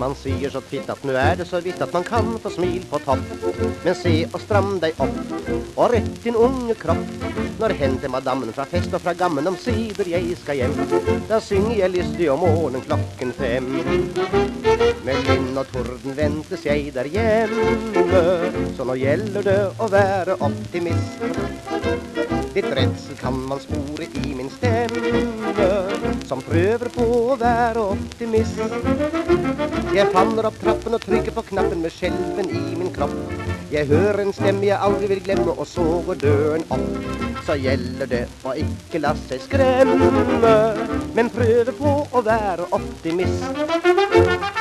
man sier så titt at nu er det så vidt at man kan få smil på topp. Men se og stram deg opp, og rett din unge kropp. Når henter madammen fra fest og fra gammen omsider jeg skal hjem. Da synger jeg lystig om morgenen klokken fem. Med lyn og torden ventes jeg der hjemme, så nå gjelder det å være optimist. Litt redsel kan man spore i min stemme, som prøver på å være optimist. Jeg faller opp trappen og trykker på knappen med skjelven i min kropp. Jeg hører en stemme jeg aldri vil glemme, og så går døren opp. Så gjelder det å ikke la seg skremme, men prøve på å være optimist.